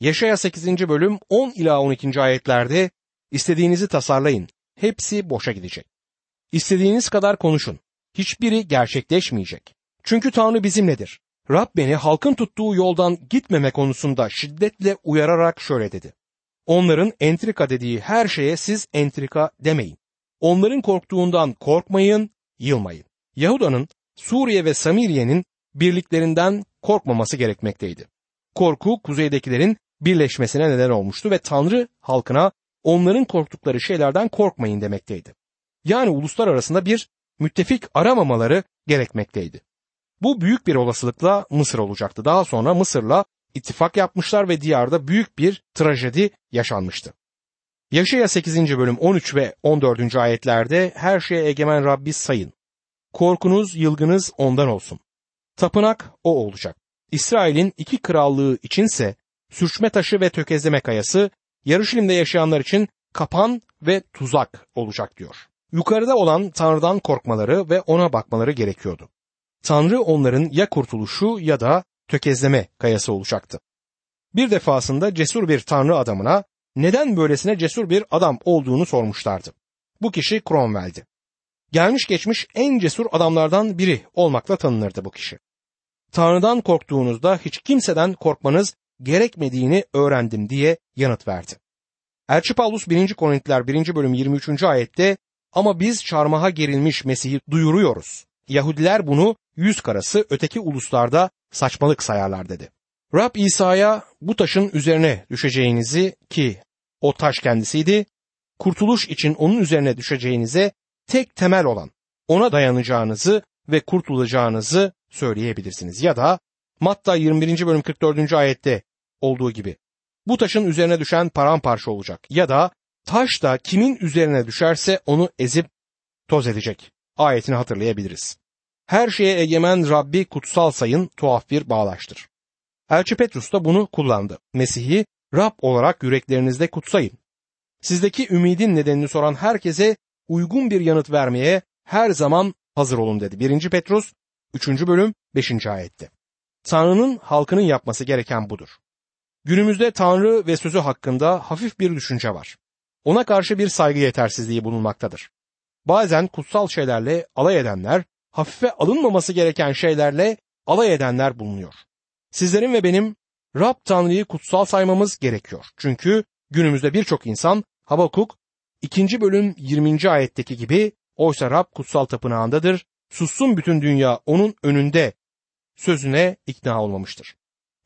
Yaşaya 8. bölüm 10 ila 12. ayetlerde istediğinizi tasarlayın. Hepsi boşa gidecek. İstediğiniz kadar konuşun. Hiçbiri gerçekleşmeyecek. Çünkü Tanrı bizimledir. Rab beni halkın tuttuğu yoldan gitmeme konusunda şiddetle uyararak şöyle dedi. Onların entrika dediği her şeye siz entrika demeyin. Onların korktuğundan korkmayın, yılmayın. Yahuda'nın Suriye ve Samiriye'nin birliklerinden korkmaması gerekmekteydi. Korku kuzeydekilerin birleşmesine neden olmuştu ve Tanrı halkına onların korktukları şeylerden korkmayın demekteydi. Yani uluslar arasında bir müttefik aramamaları gerekmekteydi. Bu büyük bir olasılıkla Mısır olacaktı. Daha sonra Mısır'la ittifak yapmışlar ve diyarda büyük bir trajedi yaşanmıştı. Yaşaya 8. bölüm 13 ve 14. ayetlerde her şeye egemen Rabbi sayın. Korkunuz, yılgınız ondan olsun. Tapınak o olacak. İsrail'in iki krallığı içinse sürçme taşı ve tökezleme kayası, Yarışilim'de yaşayanlar için kapan ve tuzak olacak diyor. Yukarıda olan Tanrı'dan korkmaları ve ona bakmaları gerekiyordu. Tanrı onların ya kurtuluşu ya da tökezleme kayası olacaktı. Bir defasında cesur bir Tanrı adamına neden böylesine cesur bir adam olduğunu sormuşlardı. Bu kişi Cromwell'di. Gelmiş geçmiş en cesur adamlardan biri olmakla tanınırdı bu kişi. Tanrı'dan korktuğunuzda hiç kimseden korkmanız gerekmediğini öğrendim diye yanıt verdi. Elçi Paulus 1. Korintiler 1. bölüm 23. ayette ama biz çarmıha gerilmiş Mesih'i duyuruyoruz. Yahudiler bunu yüz karası öteki uluslarda saçmalık sayarlar dedi. Rab İsa'ya bu taşın üzerine düşeceğinizi ki o taş kendisiydi, kurtuluş için onun üzerine düşeceğinize tek temel olan ona dayanacağınızı ve kurtulacağınızı söyleyebilirsiniz. Ya da Matta 21. bölüm 44. ayette olduğu gibi bu taşın üzerine düşen paramparça olacak ya da taş da kimin üzerine düşerse onu ezip toz edecek ayetini hatırlayabiliriz. Her şeye egemen Rabbi kutsal sayın tuhaf bir bağlaştır. Elçi Petrus da bunu kullandı. Mesih'i Rab olarak yüreklerinizde kutsayın. Sizdeki ümidin nedenini soran herkese uygun bir yanıt vermeye her zaman hazır olun dedi. 1. Petrus 3. bölüm 5. ayette. Tanrı'nın halkının yapması gereken budur. Günümüzde Tanrı ve sözü hakkında hafif bir düşünce var. Ona karşı bir saygı yetersizliği bulunmaktadır. Bazen kutsal şeylerle alay edenler, hafife alınmaması gereken şeylerle alay edenler bulunuyor. Sizlerin ve benim Rab Tanrı'yı kutsal saymamız gerekiyor. Çünkü günümüzde birçok insan Habakuk 2. bölüm 20. ayetteki gibi oysa Rab kutsal tapınağındadır, sussun bütün dünya onun önünde sözüne ikna olmamıştır.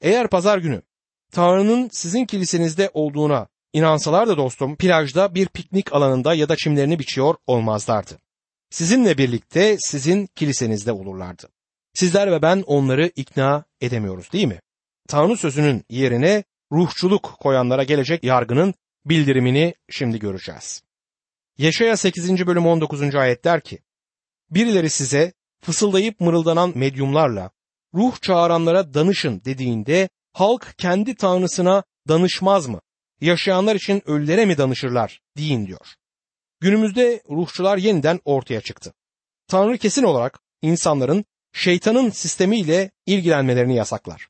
Eğer pazar günü Tanrı'nın sizin kilisenizde olduğuna inansalar da dostum plajda bir piknik alanında ya da çimlerini biçiyor olmazlardı. Sizinle birlikte sizin kilisenizde olurlardı. Sizler ve ben onları ikna edemiyoruz değil mi? Tanrı sözünün yerine ruhçuluk koyanlara gelecek yargının bildirimini şimdi göreceğiz. Yaşaya 8. bölüm 19. ayet der ki, Birileri size fısıldayıp mırıldanan medyumlarla ruh çağıranlara danışın dediğinde halk kendi tanrısına danışmaz mı? Yaşayanlar için ölülere mi danışırlar deyin diyor. Günümüzde ruhçular yeniden ortaya çıktı. Tanrı kesin olarak insanların şeytanın sistemiyle ilgilenmelerini yasaklar.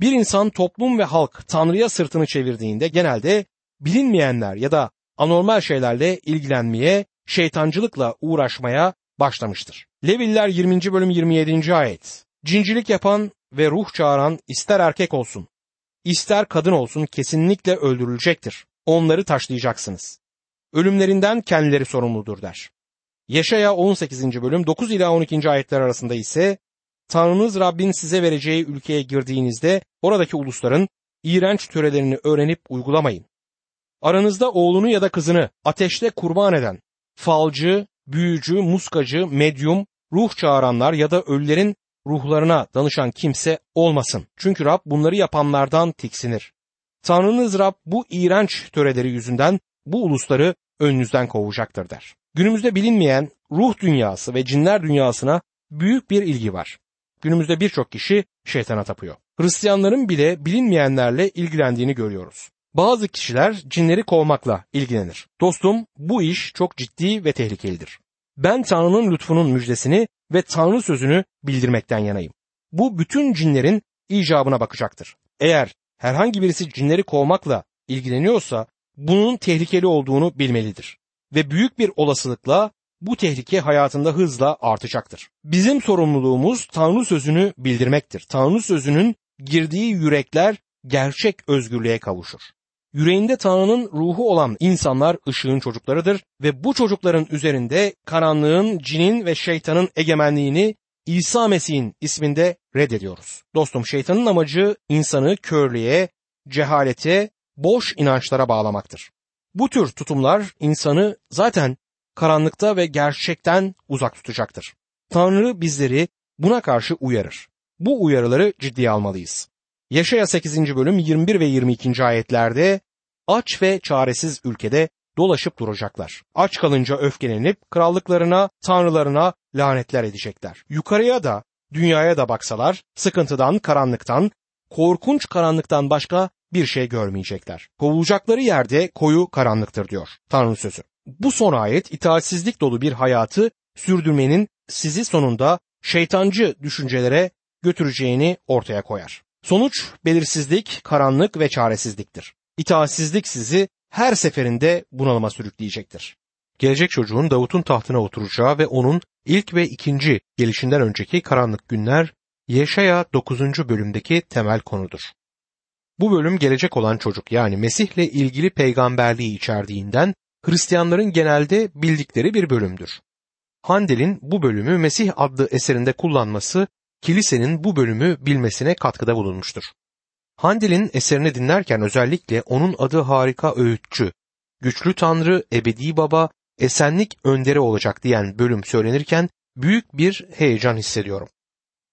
Bir insan toplum ve halk Tanrı'ya sırtını çevirdiğinde genelde bilinmeyenler ya da anormal şeylerle ilgilenmeye, şeytancılıkla uğraşmaya başlamıştır. Leviller 20. bölüm 27. ayet. Cincilik yapan ve ruh çağıran ister erkek olsun, ister kadın olsun kesinlikle öldürülecektir. Onları taşlayacaksınız. Ölümlerinden kendileri sorumludur der. Yaşaya 18. bölüm 9 ila 12. ayetler arasında ise Tanrınız Rabbin size vereceği ülkeye girdiğinizde oradaki ulusların iğrenç törelerini öğrenip uygulamayın. Aranızda oğlunu ya da kızını ateşte kurban eden, falcı, büyücü, muskacı, medyum, ruh çağıranlar ya da ölülerin ruhlarına danışan kimse olmasın. Çünkü Rab bunları yapanlardan tiksinir. Tanrınız Rab bu iğrenç töreleri yüzünden bu ulusları önünüzden kovacaktır der. Günümüzde bilinmeyen ruh dünyası ve cinler dünyasına büyük bir ilgi var. Günümüzde birçok kişi şeytana tapıyor. Hristiyanların bile bilinmeyenlerle ilgilendiğini görüyoruz. Bazı kişiler cinleri kovmakla ilgilenir. Dostum bu iş çok ciddi ve tehlikelidir. Ben Tanrı'nın lütfunun müjdesini ve Tanrı sözünü bildirmekten yanayım. Bu bütün cinlerin icabına bakacaktır. Eğer herhangi birisi cinleri kovmakla ilgileniyorsa bunun tehlikeli olduğunu bilmelidir. Ve büyük bir olasılıkla bu tehlike hayatında hızla artacaktır. Bizim sorumluluğumuz Tanrı sözünü bildirmektir. Tanrı sözünün girdiği yürekler gerçek özgürlüğe kavuşur. Yüreğinde Tanrı'nın ruhu olan insanlar ışığın çocuklarıdır ve bu çocukların üzerinde karanlığın, cinin ve şeytanın egemenliğini İsa Mesih'in isminde reddediyoruz. Dostum şeytanın amacı insanı körlüğe, cehalete, boş inançlara bağlamaktır. Bu tür tutumlar insanı zaten karanlıkta ve gerçekten uzak tutacaktır. Tanrı bizleri buna karşı uyarır. Bu uyarıları ciddiye almalıyız. Yaşaya 8. bölüm 21 ve 22. ayetlerde aç ve çaresiz ülkede dolaşıp duracaklar. Aç kalınca öfkelenip krallıklarına, tanrılarına lanetler edecekler. Yukarıya da, dünyaya da baksalar sıkıntıdan, karanlıktan, korkunç karanlıktan başka bir şey görmeyecekler. Kovulacakları yerde koyu karanlıktır diyor Tanrı sözü. Bu son ayet itaatsizlik dolu bir hayatı sürdürmenin sizi sonunda şeytancı düşüncelere götüreceğini ortaya koyar. Sonuç belirsizlik, karanlık ve çaresizliktir. İtaatsizlik sizi her seferinde bunalıma sürükleyecektir. Gelecek çocuğun Davut'un tahtına oturacağı ve onun ilk ve ikinci gelişinden önceki karanlık günler Yeşaya 9. bölümdeki temel konudur. Bu bölüm gelecek olan çocuk yani Mesih'le ilgili peygamberliği içerdiğinden Hristiyanların genelde bildikleri bir bölümdür. Handel'in bu bölümü Mesih adlı eserinde kullanması kilisenin bu bölümü bilmesine katkıda bulunmuştur. Handel'in eserini dinlerken özellikle onun adı harika öğütçü, güçlü tanrı, ebedi baba, esenlik önderi olacak diyen bölüm söylenirken büyük bir heyecan hissediyorum.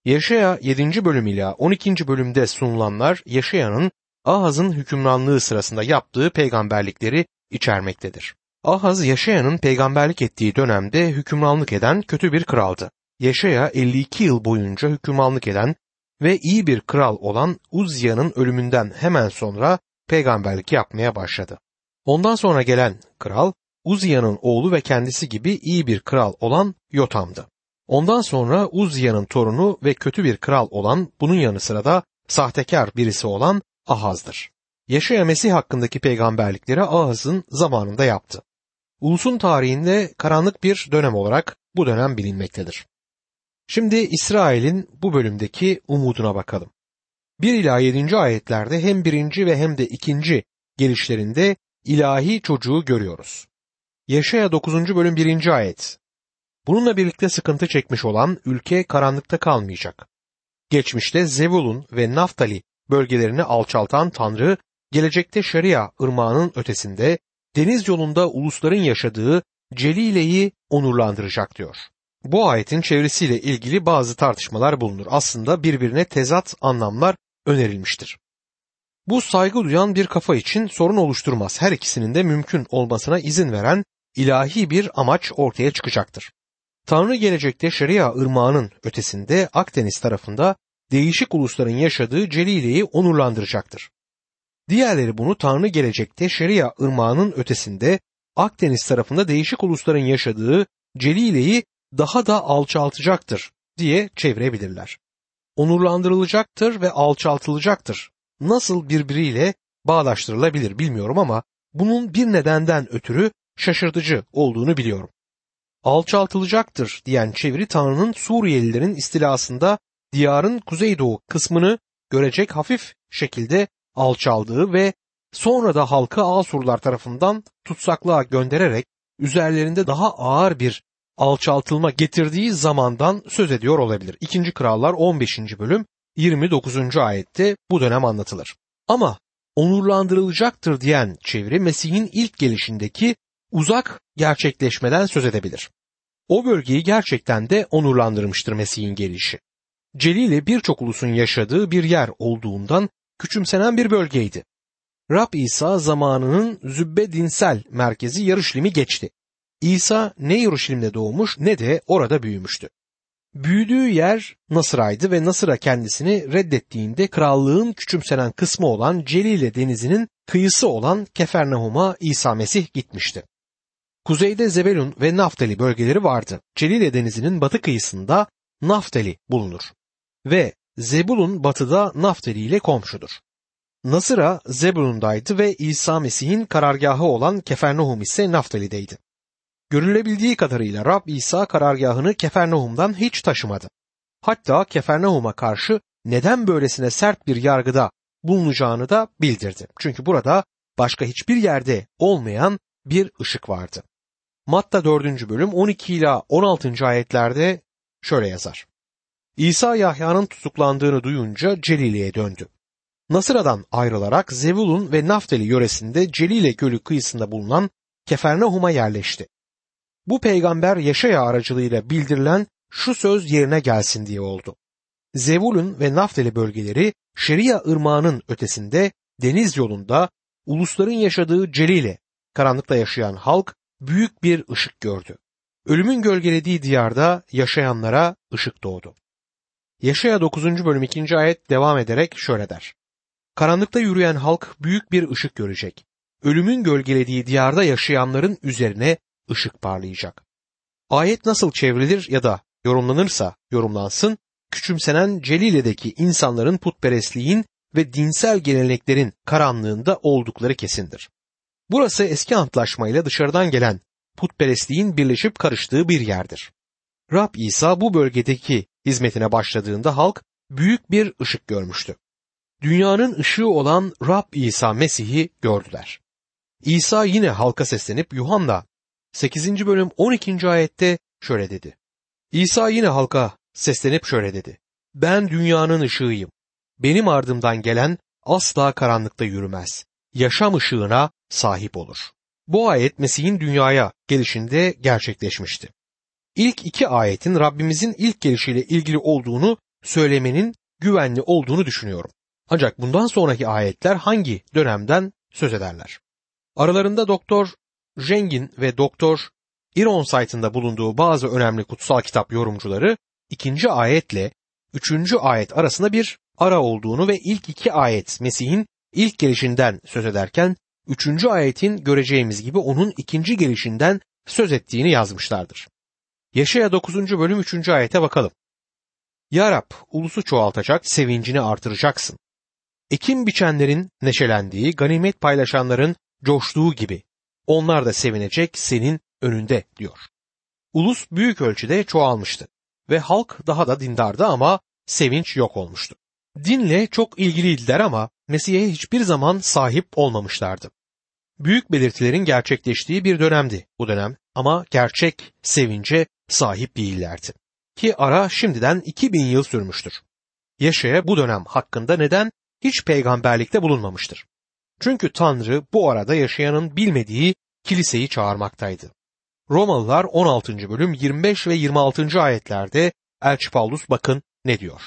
Yaşaya 7. bölüm ile 12. bölümde sunulanlar Yaşaya'nın Ahaz'ın hükümranlığı sırasında yaptığı peygamberlikleri içermektedir. Ahaz Yaşaya'nın peygamberlik ettiği dönemde hükümranlık eden kötü bir kraldı. Yaşaya 52 yıl boyunca hükümranlık eden ve iyi bir kral olan Uzya'nın ölümünden hemen sonra peygamberlik yapmaya başladı. Ondan sonra gelen kral Uzya'nın oğlu ve kendisi gibi iyi bir kral olan Yotam'dı. Ondan sonra Uzya'nın torunu ve kötü bir kral olan bunun yanı sıra da sahtekar birisi olan Ahaz'dır. Yaşaya Mesih hakkındaki peygamberlikleri Ahaz'ın zamanında yaptı. Ulusun tarihinde karanlık bir dönem olarak bu dönem bilinmektedir. Şimdi İsrail'in bu bölümdeki umuduna bakalım. 1 ila 7. ayetlerde hem birinci ve hem de ikinci gelişlerinde ilahi çocuğu görüyoruz. Yaşaya 9. bölüm 1. ayet. Bununla birlikte sıkıntı çekmiş olan ülke karanlıkta kalmayacak. Geçmişte Zevulun ve Naftali bölgelerini alçaltan Tanrı, gelecekte Şeria ırmağının ötesinde deniz yolunda ulusların yaşadığı Celile'yi onurlandıracak diyor. Bu ayetin çevresiyle ilgili bazı tartışmalar bulunur. Aslında birbirine tezat anlamlar önerilmiştir. Bu saygı duyan bir kafa için sorun oluşturmaz. Her ikisinin de mümkün olmasına izin veren ilahi bir amaç ortaya çıkacaktır. Tanrı gelecekte Şeria ırmağının ötesinde Akdeniz tarafında değişik ulusların yaşadığı Celile'yi onurlandıracaktır. Diğerleri bunu Tanrı gelecekte Şeria ırmağının ötesinde Akdeniz tarafında değişik ulusların yaşadığı Celile'yi daha da alçaltacaktır diye çevirebilirler. Onurlandırılacaktır ve alçaltılacaktır. Nasıl birbiriyle bağdaştırılabilir bilmiyorum ama bunun bir nedenden ötürü şaşırtıcı olduğunu biliyorum. Alçaltılacaktır diyen çeviri Tanrı'nın Suriyelilerin istilasında diyarın kuzeydoğu kısmını görecek hafif şekilde alçaldığı ve sonra da halkı Asurlar tarafından tutsaklığa göndererek üzerlerinde daha ağır bir alçaltılma getirdiği zamandan söz ediyor olabilir. İkinci Krallar 15. bölüm 29. ayette bu dönem anlatılır. Ama onurlandırılacaktır diyen çeviri Mesih'in ilk gelişindeki uzak gerçekleşmeden söz edebilir. O bölgeyi gerçekten de onurlandırmıştır Mesih'in gelişi. Celile birçok ulusun yaşadığı bir yer olduğundan küçümsenen bir bölgeydi. Rab İsa zamanının zübbe dinsel merkezi Yarışlim'i geçti. İsa ne Yarışlim'de doğmuş ne de orada büyümüştü. Büyüdüğü yer Nasıra'ydı ve Nasıra kendisini reddettiğinde krallığın küçümsenen kısmı olan Celile denizinin kıyısı olan Kefernahum'a İsa Mesih gitmişti. Kuzeyde Zebelun ve Naftali bölgeleri vardı. Celile denizinin batı kıyısında Naftali bulunur ve Zebulun batıda Naftali ile komşudur. Nasıra Zebulun'daydı ve İsa Mesih'in karargahı olan Kefernahum ise Naftali'deydi. Görülebildiği kadarıyla Rab İsa karargahını Kefernahum'dan hiç taşımadı. Hatta Kefernahum'a karşı neden böylesine sert bir yargıda bulunacağını da bildirdi. Çünkü burada başka hiçbir yerde olmayan bir ışık vardı. Matta 4. bölüm 12 ila 16. ayetlerde şöyle yazar. İsa Yahya'nın tutuklandığını duyunca Celile'ye döndü. Nasıra'dan ayrılarak Zevulun ve Naftali yöresinde Celile Gölü kıyısında bulunan Kefernahum'a yerleşti. Bu peygamber Yaşaya aracılığıyla bildirilen şu söz yerine gelsin diye oldu. Zevulun ve Naftali bölgeleri Şeria ırmağının ötesinde deniz yolunda ulusların yaşadığı Celile, karanlıkta yaşayan halk büyük bir ışık gördü. Ölümün gölgelediği diyarda yaşayanlara ışık doğdu. Yaşaya 9. bölüm 2. ayet devam ederek şöyle der. Karanlıkta yürüyen halk büyük bir ışık görecek. Ölümün gölgelediği diyarda yaşayanların üzerine ışık parlayacak. Ayet nasıl çevrilir ya da yorumlanırsa yorumlansın, küçümsenen Celile'deki insanların putperestliğin ve dinsel geleneklerin karanlığında oldukları kesindir. Burası eski antlaşmayla dışarıdan gelen putperestliğin birleşip karıştığı bir yerdir. Rab İsa bu bölgedeki hizmetine başladığında halk büyük bir ışık görmüştü. Dünyanın ışığı olan Rab İsa Mesih'i gördüler. İsa yine halka seslenip Yuhanna 8. bölüm 12. ayette şöyle dedi. İsa yine halka seslenip şöyle dedi. Ben dünyanın ışığıyım. Benim ardımdan gelen asla karanlıkta yürümez. Yaşam ışığına sahip olur. Bu ayet Mesih'in dünyaya gelişinde gerçekleşmişti. İlk iki ayetin Rabbimizin ilk gelişiyle ilgili olduğunu söylemenin güvenli olduğunu düşünüyorum. Ancak bundan sonraki ayetler hangi dönemden söz ederler? Aralarında Doktor Jengin ve Doktor Ironsite'ın bulunduğu bazı önemli kutsal kitap yorumcuları ikinci ayetle üçüncü ayet arasında bir ara olduğunu ve ilk iki ayet Mesih'in ilk gelişinden söz ederken üçüncü ayetin göreceğimiz gibi onun ikinci gelişinden söz ettiğini yazmışlardır. Yaşaya 9. bölüm 3. ayete bakalım. Ya Rab, ulusu çoğaltacak, sevincini artıracaksın. Ekim biçenlerin neşelendiği, ganimet paylaşanların coştuğu gibi onlar da sevinecek senin önünde diyor. Ulus büyük ölçüde çoğalmıştı ve halk daha da dindardı ama sevinç yok olmuştu. Dinle çok ilgiliydiler ama Mesih'e hiçbir zaman sahip olmamışlardı. Büyük belirtilerin gerçekleştiği bir dönemdi bu dönem ama gerçek sevince sahip değillerdi. Ki ara şimdiden 2000 yıl sürmüştür. Yaşaya bu dönem hakkında neden hiç peygamberlikte bulunmamıştır? Çünkü Tanrı bu arada yaşayanın bilmediği kiliseyi çağırmaktaydı. Romalılar 16. bölüm 25 ve 26. ayetlerde Elçi Paulus bakın ne diyor.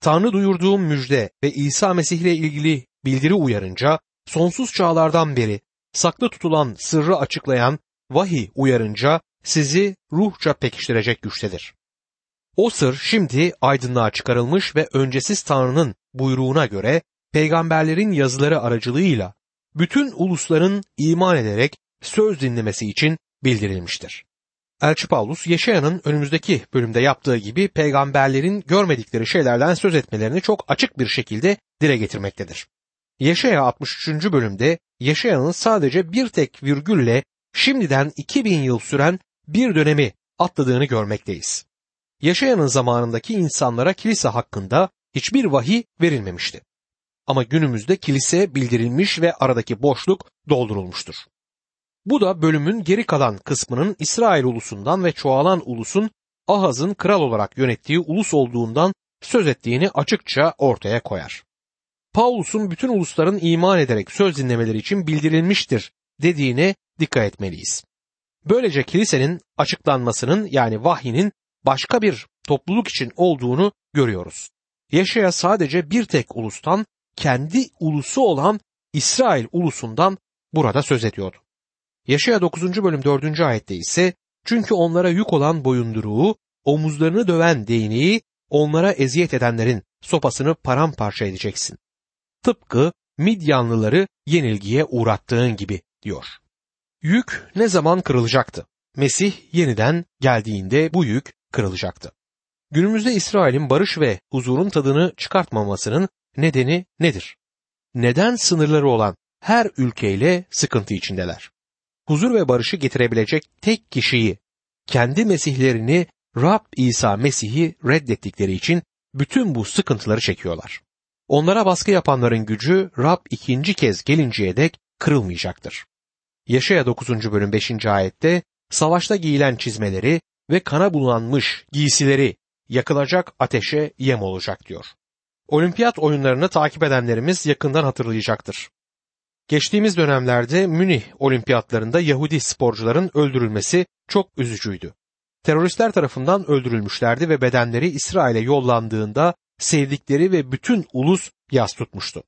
Tanrı duyurduğum müjde ve İsa Mesih ile ilgili bildiri uyarınca sonsuz çağlardan beri saklı tutulan sırrı açıklayan vahiy uyarınca sizi ruhça pekiştirecek güçtedir. O sır şimdi aydınlığa çıkarılmış ve öncesiz Tanrı'nın buyruğuna göre peygamberlerin yazıları aracılığıyla bütün ulusların iman ederek söz dinlemesi için bildirilmiştir. Elçi Paulus Yeşaya'nın önümüzdeki bölümde yaptığı gibi peygamberlerin görmedikleri şeylerden söz etmelerini çok açık bir şekilde dile getirmektedir. Yeşaya 63. bölümde Yeşaya'nın sadece bir tek virgülle şimdiden 2000 yıl süren bir dönemi atladığını görmekteyiz. Yaşayanın zamanındaki insanlara kilise hakkında hiçbir vahiy verilmemişti. Ama günümüzde kilise bildirilmiş ve aradaki boşluk doldurulmuştur. Bu da bölümün geri kalan kısmının İsrail ulusundan ve çoğalan ulusun Ahaz'ın kral olarak yönettiği ulus olduğundan söz ettiğini açıkça ortaya koyar. Paulus'un bütün ulusların iman ederek söz dinlemeleri için bildirilmiştir dediğine dikkat etmeliyiz. Böylece kilisenin açıklanmasının yani vahyinin başka bir topluluk için olduğunu görüyoruz. Yaşaya sadece bir tek ulustan, kendi ulusu olan İsrail ulusundan burada söz ediyordu. Yaşaya 9. bölüm 4. ayette ise çünkü onlara yük olan boyunduruğu, omuzlarını döven değneği, onlara eziyet edenlerin sopasını paramparça edeceksin. Tıpkı Midyanlıları yenilgiye uğrattığın gibi diyor. Yük ne zaman kırılacaktı? Mesih yeniden geldiğinde bu yük kırılacaktı. Günümüzde İsrail'in barış ve huzurun tadını çıkartmamasının nedeni nedir? neden sınırları olan her ülkeyle sıkıntı içindeler. Huzur ve barışı getirebilecek tek kişiyi, kendi mesihlerini Rab İsa Mesih'i reddettikleri için bütün bu sıkıntıları çekiyorlar. Onlara baskı yapanların gücü Rab ikinci kez gelinceye dek kırılmayacaktır. Yaşaya 9. bölüm 5. ayette savaşta giyilen çizmeleri ve kana bulanmış giysileri yakılacak ateşe yem olacak diyor. Olimpiyat oyunlarını takip edenlerimiz yakından hatırlayacaktır. Geçtiğimiz dönemlerde Münih olimpiyatlarında Yahudi sporcuların öldürülmesi çok üzücüydü. Teröristler tarafından öldürülmüşlerdi ve bedenleri İsrail'e yollandığında sevdikleri ve bütün ulus yas tutmuştu.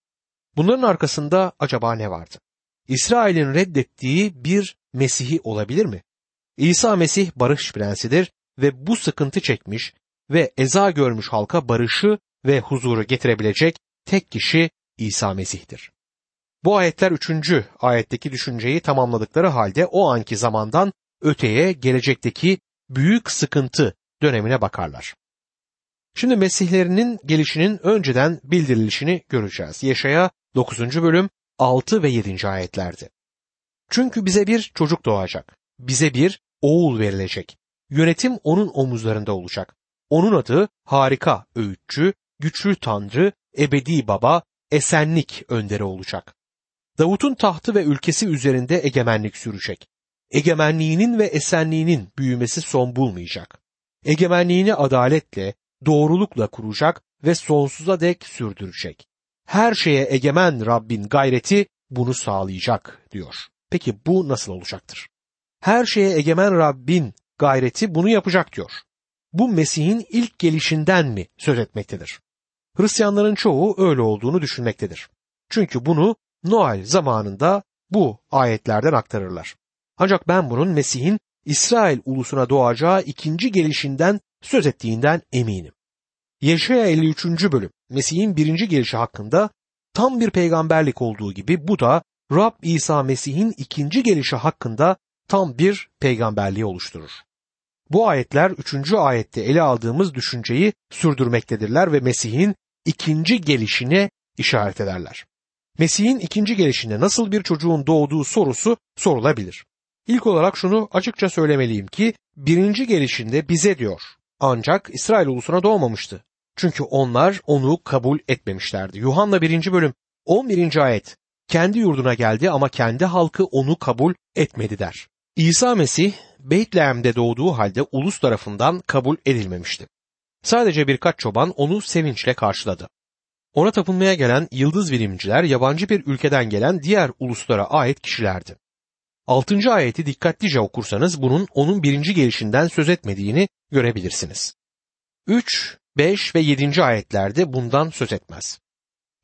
Bunların arkasında acaba ne vardı? İsrail'in reddettiği bir Mesih'i olabilir mi? İsa Mesih barış prensidir ve bu sıkıntı çekmiş ve eza görmüş halka barışı ve huzuru getirebilecek tek kişi İsa Mesih'tir. Bu ayetler üçüncü ayetteki düşünceyi tamamladıkları halde o anki zamandan öteye gelecekteki büyük sıkıntı dönemine bakarlar. Şimdi Mesihlerinin gelişinin önceden bildirilişini göreceğiz. Yaşaya 9. bölüm 6 ve 7. ayetlerde. Çünkü bize bir çocuk doğacak. Bize bir oğul verilecek. Yönetim onun omuzlarında olacak. Onun adı harika öğütçü, güçlü tanrı, ebedi baba, esenlik önderi olacak. Davut'un tahtı ve ülkesi üzerinde egemenlik sürecek. Egemenliğinin ve esenliğinin büyümesi son bulmayacak. Egemenliğini adaletle, doğrulukla kuracak ve sonsuza dek sürdürecek. Her şeye egemen Rabbin gayreti bunu sağlayacak diyor. Peki bu nasıl olacaktır? Her şeye egemen Rabbin gayreti bunu yapacak diyor. Bu Mesih'in ilk gelişinden mi söz etmektedir? Hristiyanların çoğu öyle olduğunu düşünmektedir. Çünkü bunu Noel zamanında bu ayetlerden aktarırlar. Ancak ben bunun Mesih'in İsrail ulusuna doğacağı ikinci gelişinden söz ettiğinden eminim. Yeşaya 53. bölüm Mesih'in birinci gelişi hakkında tam bir peygamberlik olduğu gibi bu da Rab İsa Mesih'in ikinci gelişi hakkında tam bir peygamberliği oluşturur. Bu ayetler üçüncü ayette ele aldığımız düşünceyi sürdürmektedirler ve Mesih'in ikinci gelişine işaret ederler. Mesih'in ikinci gelişinde nasıl bir çocuğun doğduğu sorusu sorulabilir. İlk olarak şunu açıkça söylemeliyim ki birinci gelişinde bize diyor. Ancak İsrail ulusuna doğmamıştı. Çünkü onlar onu kabul etmemişlerdi. Yuhanna 1. bölüm 11. ayet kendi yurduna geldi ama kendi halkı onu kabul etmedi der. İsa Mesih Beytlehem'de doğduğu halde ulus tarafından kabul edilmemişti. Sadece birkaç çoban onu sevinçle karşıladı. Ona tapınmaya gelen yıldız bilimciler yabancı bir ülkeden gelen diğer uluslara ait kişilerdi. Altıncı ayeti dikkatlice okursanız bunun onun birinci gelişinden söz etmediğini görebilirsiniz. 3, 5 ve 7. ayetlerde bundan söz etmez.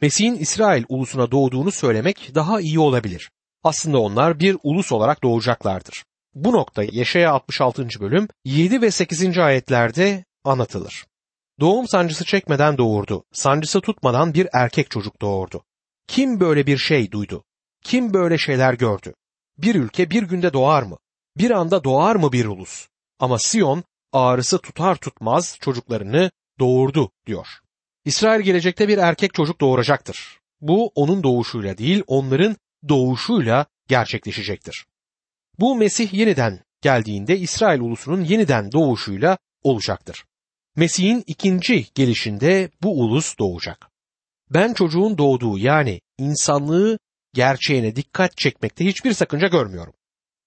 Mesih'in İsrail ulusuna doğduğunu söylemek daha iyi olabilir. Aslında onlar bir ulus olarak doğacaklardır. Bu nokta Yaşaya 66. bölüm 7 ve 8. ayetlerde anlatılır. Doğum sancısı çekmeden doğurdu. Sancısı tutmadan bir erkek çocuk doğurdu. Kim böyle bir şey duydu? Kim böyle şeyler gördü? Bir ülke bir günde doğar mı? Bir anda doğar mı bir ulus? Ama Siyon ağrısı tutar tutmaz çocuklarını doğurdu diyor. İsrail gelecekte bir erkek çocuk doğuracaktır. Bu onun doğuşuyla değil onların doğuşuyla gerçekleşecektir. Bu Mesih yeniden geldiğinde İsrail ulusunun yeniden doğuşuyla olacaktır. Mesih'in ikinci gelişinde bu ulus doğacak. Ben çocuğun doğduğu yani insanlığı gerçeğine dikkat çekmekte hiçbir sakınca görmüyorum.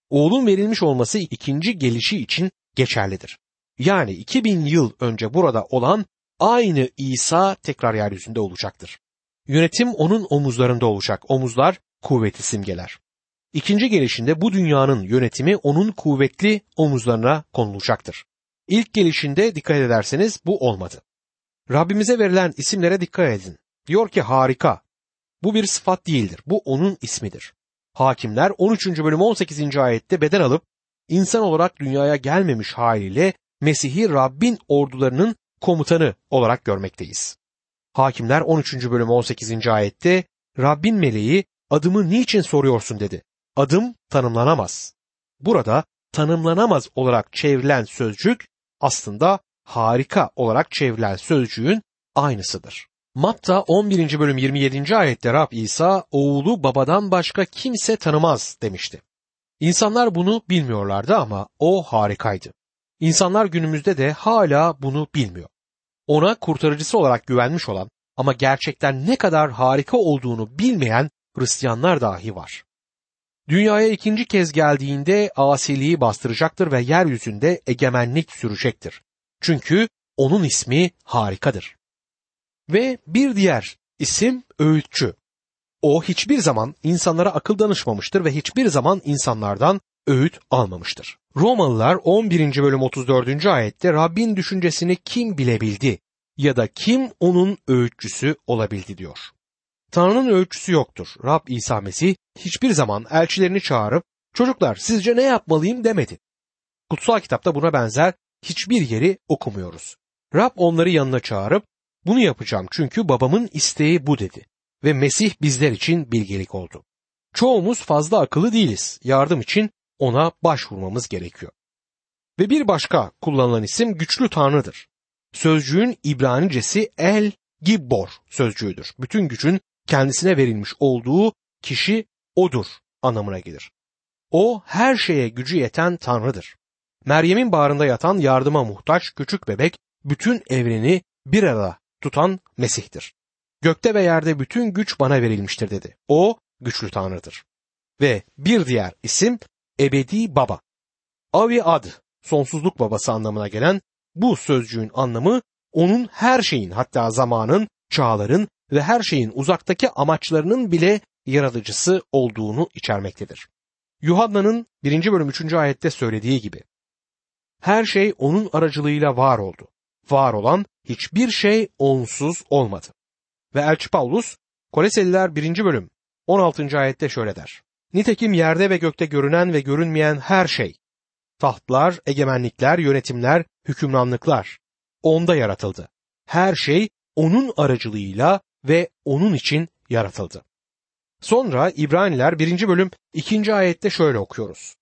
Oğlun verilmiş olması ikinci gelişi için geçerlidir. Yani 2000 yıl önce burada olan aynı İsa tekrar yeryüzünde olacaktır. Yönetim onun omuzlarında olacak. Omuzlar kuvveti simgeler. İkinci gelişinde bu dünyanın yönetimi onun kuvvetli omuzlarına konulacaktır. İlk gelişinde dikkat ederseniz bu olmadı. Rabbimize verilen isimlere dikkat edin. Diyor ki harika. Bu bir sıfat değildir. Bu onun ismidir. Hakimler 13. bölüm 18. ayette beden alıp insan olarak dünyaya gelmemiş haliyle Mesih'i Rabbin ordularının komutanı olarak görmekteyiz. Hakimler 13. bölüm 18. ayette Rabbin meleği adımı niçin soruyorsun dedi. Adım tanımlanamaz. Burada tanımlanamaz olarak çevrilen sözcük aslında harika olarak çevrilen sözcüğün aynısıdır. Matta 11. bölüm 27. ayette Rab İsa oğlu babadan başka kimse tanımaz demişti. İnsanlar bunu bilmiyorlardı ama o harikaydı. İnsanlar günümüzde de hala bunu bilmiyor. Ona kurtarıcısı olarak güvenmiş olan ama gerçekten ne kadar harika olduğunu bilmeyen Hristiyanlar dahi var. Dünyaya ikinci kez geldiğinde asiliği bastıracaktır ve yeryüzünde egemenlik sürecektir. Çünkü onun ismi harikadır. Ve bir diğer isim öğütçü. O hiçbir zaman insanlara akıl danışmamıştır ve hiçbir zaman insanlardan öğüt almamıştır. Romalılar 11. bölüm 34. ayette Rabbin düşüncesini kim bilebildi ya da kim onun öğütçüsü olabildi diyor. Tanrı'nın öğütçüsü yoktur. Rab İsa Mesih hiçbir zaman elçilerini çağırıp çocuklar sizce ne yapmalıyım demedi. Kutsal kitapta buna benzer hiçbir yeri okumuyoruz. Rab onları yanına çağırıp bunu yapacağım çünkü babamın isteği bu dedi ve Mesih bizler için bilgelik oldu. Çoğumuz fazla akıllı değiliz. Yardım için ona başvurmamız gerekiyor. Ve bir başka kullanılan isim güçlü tanrıdır. Sözcüğün İbranicesi El Gibbor sözcüğüdür. Bütün gücün kendisine verilmiş olduğu kişi odur anlamına gelir. O her şeye gücü yeten Tanrı'dır. Meryem'in bağrında yatan yardıma muhtaç küçük bebek bütün evreni bir arada tutan Mesih'tir. Gökte ve yerde bütün güç bana verilmiştir dedi. O güçlü Tanrı'dır. Ve bir diğer isim ebedi baba. Avi ad, sonsuzluk babası anlamına gelen bu sözcüğün anlamı onun her şeyin hatta zamanın, çağların ve her şeyin uzaktaki amaçlarının bile yaratıcısı olduğunu içermektedir. Yuhanna'nın 1. bölüm 3. ayette söylediği gibi her şey onun aracılığıyla var oldu. Var olan hiçbir şey onsuz olmadı. Ve Elçi Paulus Koleseliler 1. bölüm 16. ayette şöyle der. Nitekim yerde ve gökte görünen ve görünmeyen her şey, tahtlar, egemenlikler, yönetimler, hükümranlıklar, onda yaratıldı. Her şey onun aracılığıyla ve onun için yaratıldı. Sonra İbraniler 1. bölüm 2. ayette şöyle okuyoruz.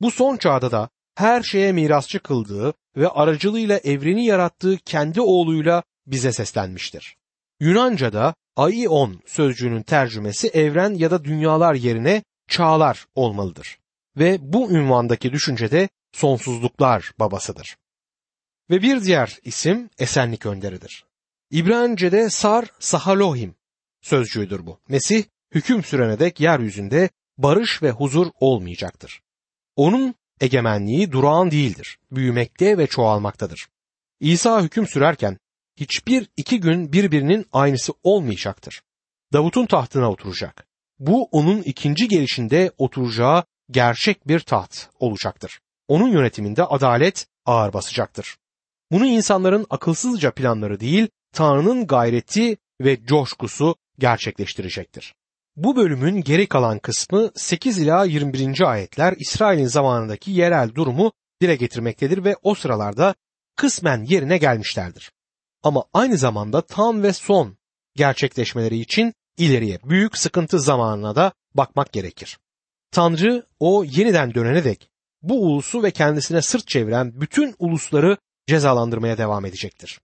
Bu son çağda da her şeye mirasçı kıldığı ve aracılığıyla evreni yarattığı kendi oğluyla bize seslenmiştir. Yunanca'da aion sözcüğünün tercümesi evren ya da dünyalar yerine çağlar olmalıdır. Ve bu ünvandaki düşüncede sonsuzluklar babasıdır. Ve bir diğer isim esenlik önderidir. İbranice'de Sar Sahalohim sözcüğüdür bu. Mesih hüküm sürene dek yeryüzünde barış ve huzur olmayacaktır. Onun egemenliği durağan değildir, büyümekte ve çoğalmaktadır. İsa hüküm sürerken hiçbir iki gün birbirinin aynısı olmayacaktır. Davut'un tahtına oturacak. Bu onun ikinci gelişinde oturacağı gerçek bir taht olacaktır. Onun yönetiminde adalet ağır basacaktır. Bunu insanların akılsızca planları değil, Tanrı'nın gayreti ve coşkusu gerçekleştirecektir. Bu bölümün geri kalan kısmı 8 ila 21. ayetler İsrail'in zamanındaki yerel durumu dile getirmektedir ve o sıralarda kısmen yerine gelmişlerdir. Ama aynı zamanda tam ve son gerçekleşmeleri için ileriye büyük sıkıntı zamanına da bakmak gerekir. Tanrı o yeniden dönene dek bu ulusu ve kendisine sırt çeviren bütün ulusları cezalandırmaya devam edecektir.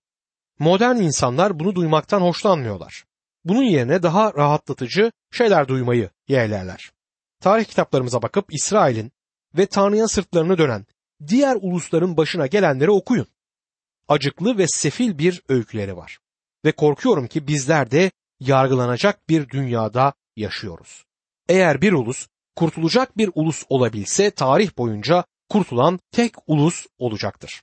Modern insanlar bunu duymaktan hoşlanmıyorlar. Bunun yerine daha rahatlatıcı şeyler duymayı yeğlerler. Tarih kitaplarımıza bakıp İsrail'in ve Tanrı'ya sırtlarını dönen diğer ulusların başına gelenleri okuyun. Acıklı ve sefil bir öyküleri var. Ve korkuyorum ki bizler de yargılanacak bir dünyada yaşıyoruz. Eğer bir ulus kurtulacak bir ulus olabilse tarih boyunca kurtulan tek ulus olacaktır.